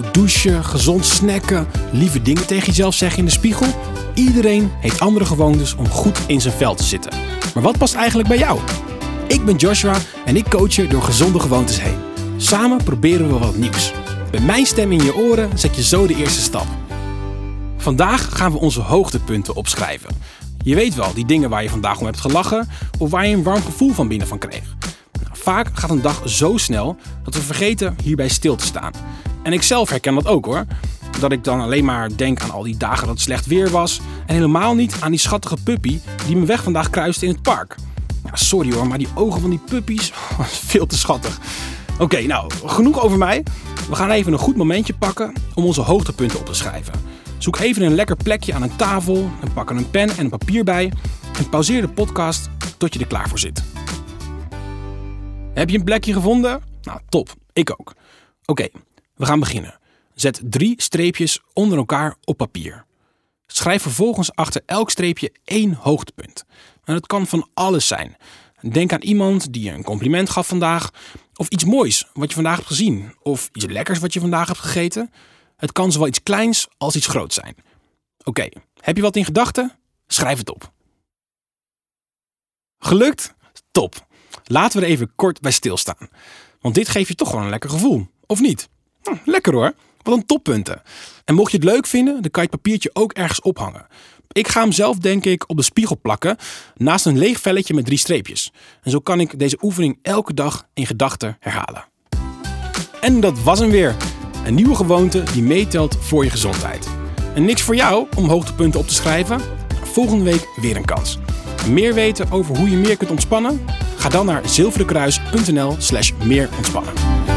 koud douchen, gezond snacken, lieve dingen tegen jezelf zeggen in de spiegel. Iedereen heeft andere gewoontes om goed in zijn vel te zitten. Maar wat past eigenlijk bij jou? Ik ben Joshua en ik coach je door gezonde gewoontes heen. Samen proberen we wat nieuws. Met mijn stem in je oren zet je zo de eerste stap. Vandaag gaan we onze hoogtepunten opschrijven. Je weet wel, die dingen waar je vandaag om hebt gelachen of waar je een warm gevoel van binnen van kreeg. Nou, vaak gaat een dag zo snel dat we vergeten hierbij stil te staan. En ik zelf herken dat ook hoor. Dat ik dan alleen maar denk aan al die dagen dat het slecht weer was en helemaal niet aan die schattige puppy die mijn weg vandaag kruiste in het park. Ja, sorry hoor, maar die ogen van die puppies, veel te schattig. Oké, nou, genoeg over mij. We gaan even een goed momentje pakken om onze hoogtepunten op te schrijven. Zoek even een lekker plekje aan een tafel en pak er een pen en een papier bij en pauzeer de podcast tot je er klaar voor zit. Heb je een plekje gevonden? Nou, top. Ik ook. Oké, we gaan beginnen. Zet drie streepjes onder elkaar op papier. Schrijf vervolgens achter elk streepje één hoogtepunt. En dat kan van alles zijn. Denk aan iemand die je een compliment gaf vandaag, of iets moois wat je vandaag hebt gezien, of iets lekkers wat je vandaag hebt gegeten. Het kan zowel iets kleins als iets groots zijn. Oké, heb je wat in gedachten? Schrijf het op. Gelukt? Top. Laten we er even kort bij stilstaan. Want dit geeft je toch gewoon een lekker gevoel, of niet? Hm, lekker hoor. Wat een toppunten. En mocht je het leuk vinden, dan kan je het papiertje ook ergens ophangen. Ik ga hem zelf denk ik op de spiegel plakken, naast een leeg velletje met drie streepjes. En zo kan ik deze oefening elke dag in gedachten herhalen. En dat was hem weer. Een nieuwe gewoonte die meetelt voor je gezondheid. En niks voor jou om hoogtepunten op te schrijven? Volgende week weer een kans. Meer weten over hoe je meer kunt ontspannen? Ga dan naar zilverenkruis.nl slash meer ontspannen.